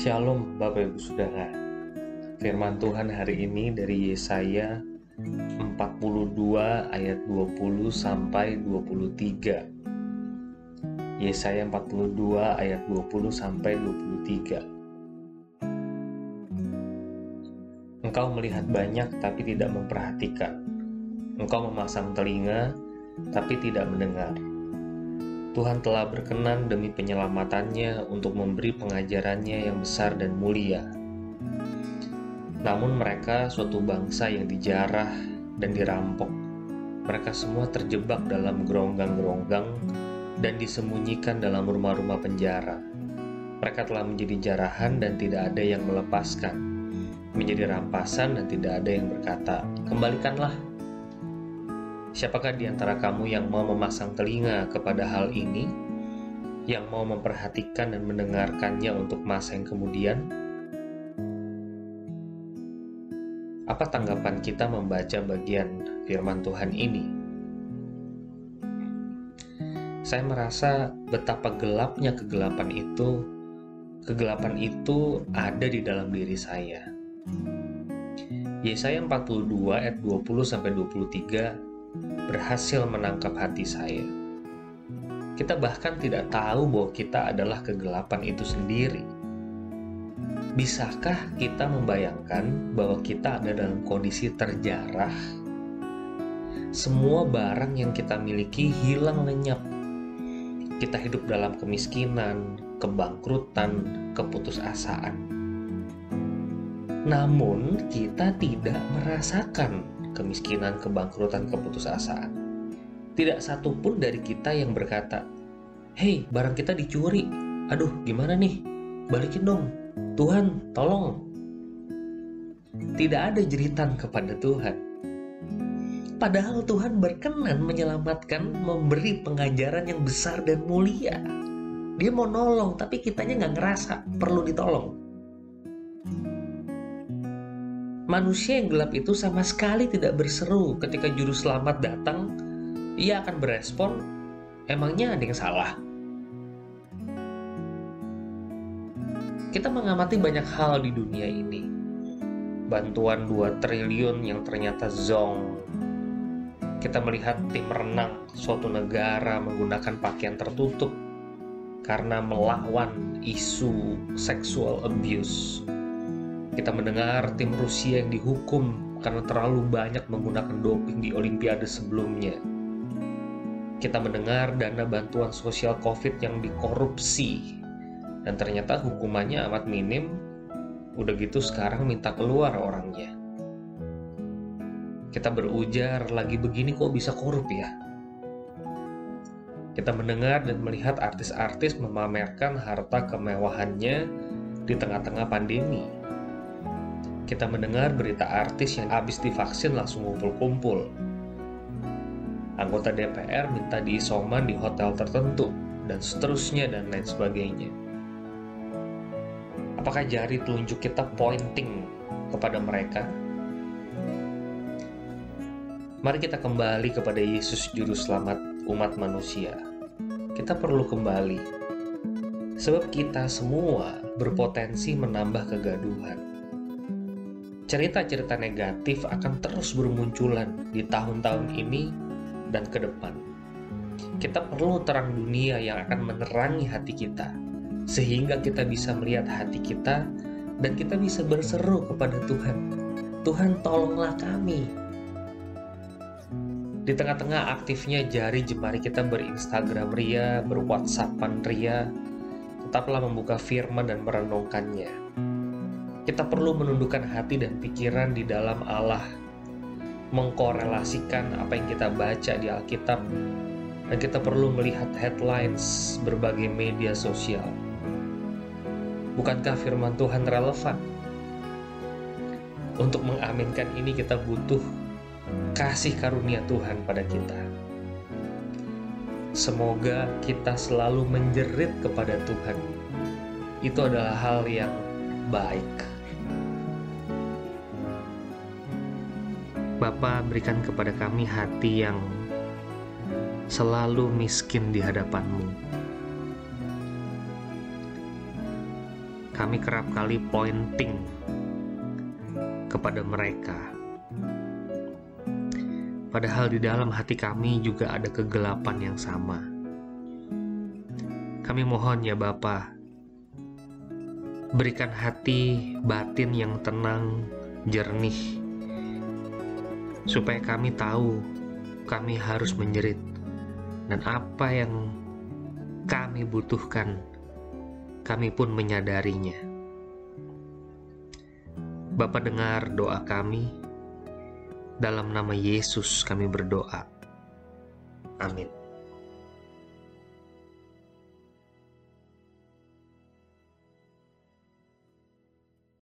Shalom Bapak Ibu Saudara. Firman Tuhan hari ini dari Yesaya 42 ayat 20 sampai 23 Yesaya 42 ayat 20 sampai 23 Engkau melihat banyak tapi tidak memperhatikan. Engkau memasang telinga tapi tidak mendengar Tuhan telah berkenan demi penyelamatannya untuk memberi pengajarannya yang besar dan mulia. Namun mereka suatu bangsa yang dijarah dan dirampok. Mereka semua terjebak dalam geronggang-geronggang dan disembunyikan dalam rumah-rumah penjara. Mereka telah menjadi jarahan dan tidak ada yang melepaskan, menjadi rampasan dan tidak ada yang berkata, "Kembalikanlah." Siapakah di antara kamu yang mau memasang telinga kepada hal ini, yang mau memperhatikan dan mendengarkannya untuk masa yang kemudian? Apa tanggapan kita membaca bagian firman Tuhan ini? Saya merasa betapa gelapnya kegelapan itu, kegelapan itu ada di dalam diri saya. Yesaya 42 ayat 20 sampai 23 berhasil menangkap hati saya. Kita bahkan tidak tahu bahwa kita adalah kegelapan itu sendiri. Bisakah kita membayangkan bahwa kita ada dalam kondisi terjarah? Semua barang yang kita miliki hilang lenyap. Kita hidup dalam kemiskinan, kebangkrutan, keputusasaan. Namun, kita tidak merasakan kemiskinan, kebangkrutan, keputusasaan. Tidak satu pun dari kita yang berkata, Hei, barang kita dicuri. Aduh, gimana nih? Balikin dong. Tuhan, tolong. Tidak ada jeritan kepada Tuhan. Padahal Tuhan berkenan menyelamatkan, memberi pengajaran yang besar dan mulia. Dia mau nolong, tapi kitanya nggak ngerasa perlu ditolong. Manusia yang gelap itu sama sekali tidak berseru ketika juru selamat datang. Ia akan berespon, emangnya ada yang salah? Kita mengamati banyak hal di dunia ini. Bantuan 2 triliun yang ternyata zong. Kita melihat tim renang suatu negara menggunakan pakaian tertutup karena melawan isu sexual abuse kita mendengar tim Rusia yang dihukum karena terlalu banyak menggunakan doping di Olimpiade sebelumnya. Kita mendengar dana bantuan sosial COVID yang dikorupsi, dan ternyata hukumannya amat minim. Udah gitu sekarang minta keluar orangnya. Kita berujar lagi begini kok bisa korup ya? Kita mendengar dan melihat artis-artis memamerkan harta kemewahannya di tengah-tengah pandemi kita mendengar berita artis yang habis divaksin langsung kumpul-kumpul. Anggota DPR minta diisoman di hotel tertentu, dan seterusnya dan lain sebagainya. Apakah jari telunjuk kita pointing kepada mereka? Mari kita kembali kepada Yesus Juru Selamat umat manusia. Kita perlu kembali, sebab kita semua berpotensi menambah kegaduhan cerita-cerita negatif akan terus bermunculan di tahun-tahun ini dan ke depan. Kita perlu terang dunia yang akan menerangi hati kita, sehingga kita bisa melihat hati kita dan kita bisa berseru kepada Tuhan. Tuhan tolonglah kami. Di tengah-tengah aktifnya jari jemari kita berinstagram ria, berwhatsappan ria, tetaplah membuka firman dan merenungkannya kita perlu menundukkan hati dan pikiran di dalam Allah, mengkorelasikan apa yang kita baca di Alkitab, dan kita perlu melihat headlines berbagai media sosial. Bukankah firman Tuhan relevan? Untuk mengaminkan ini kita butuh kasih karunia Tuhan pada kita. Semoga kita selalu menjerit kepada Tuhan. Itu adalah hal yang baik. Bapa berikan kepada kami hati yang selalu miskin di hadapanmu. kami kerap kali pointing kepada mereka. Padahal di dalam hati kami juga ada kegelapan yang sama. Kami mohon ya Bapa, berikan hati batin yang tenang, jernih, supaya kami tahu kami harus menjerit dan apa yang kami butuhkan, kami pun menyadarinya. Bapa dengar doa kami, dalam nama Yesus kami berdoa. Amin.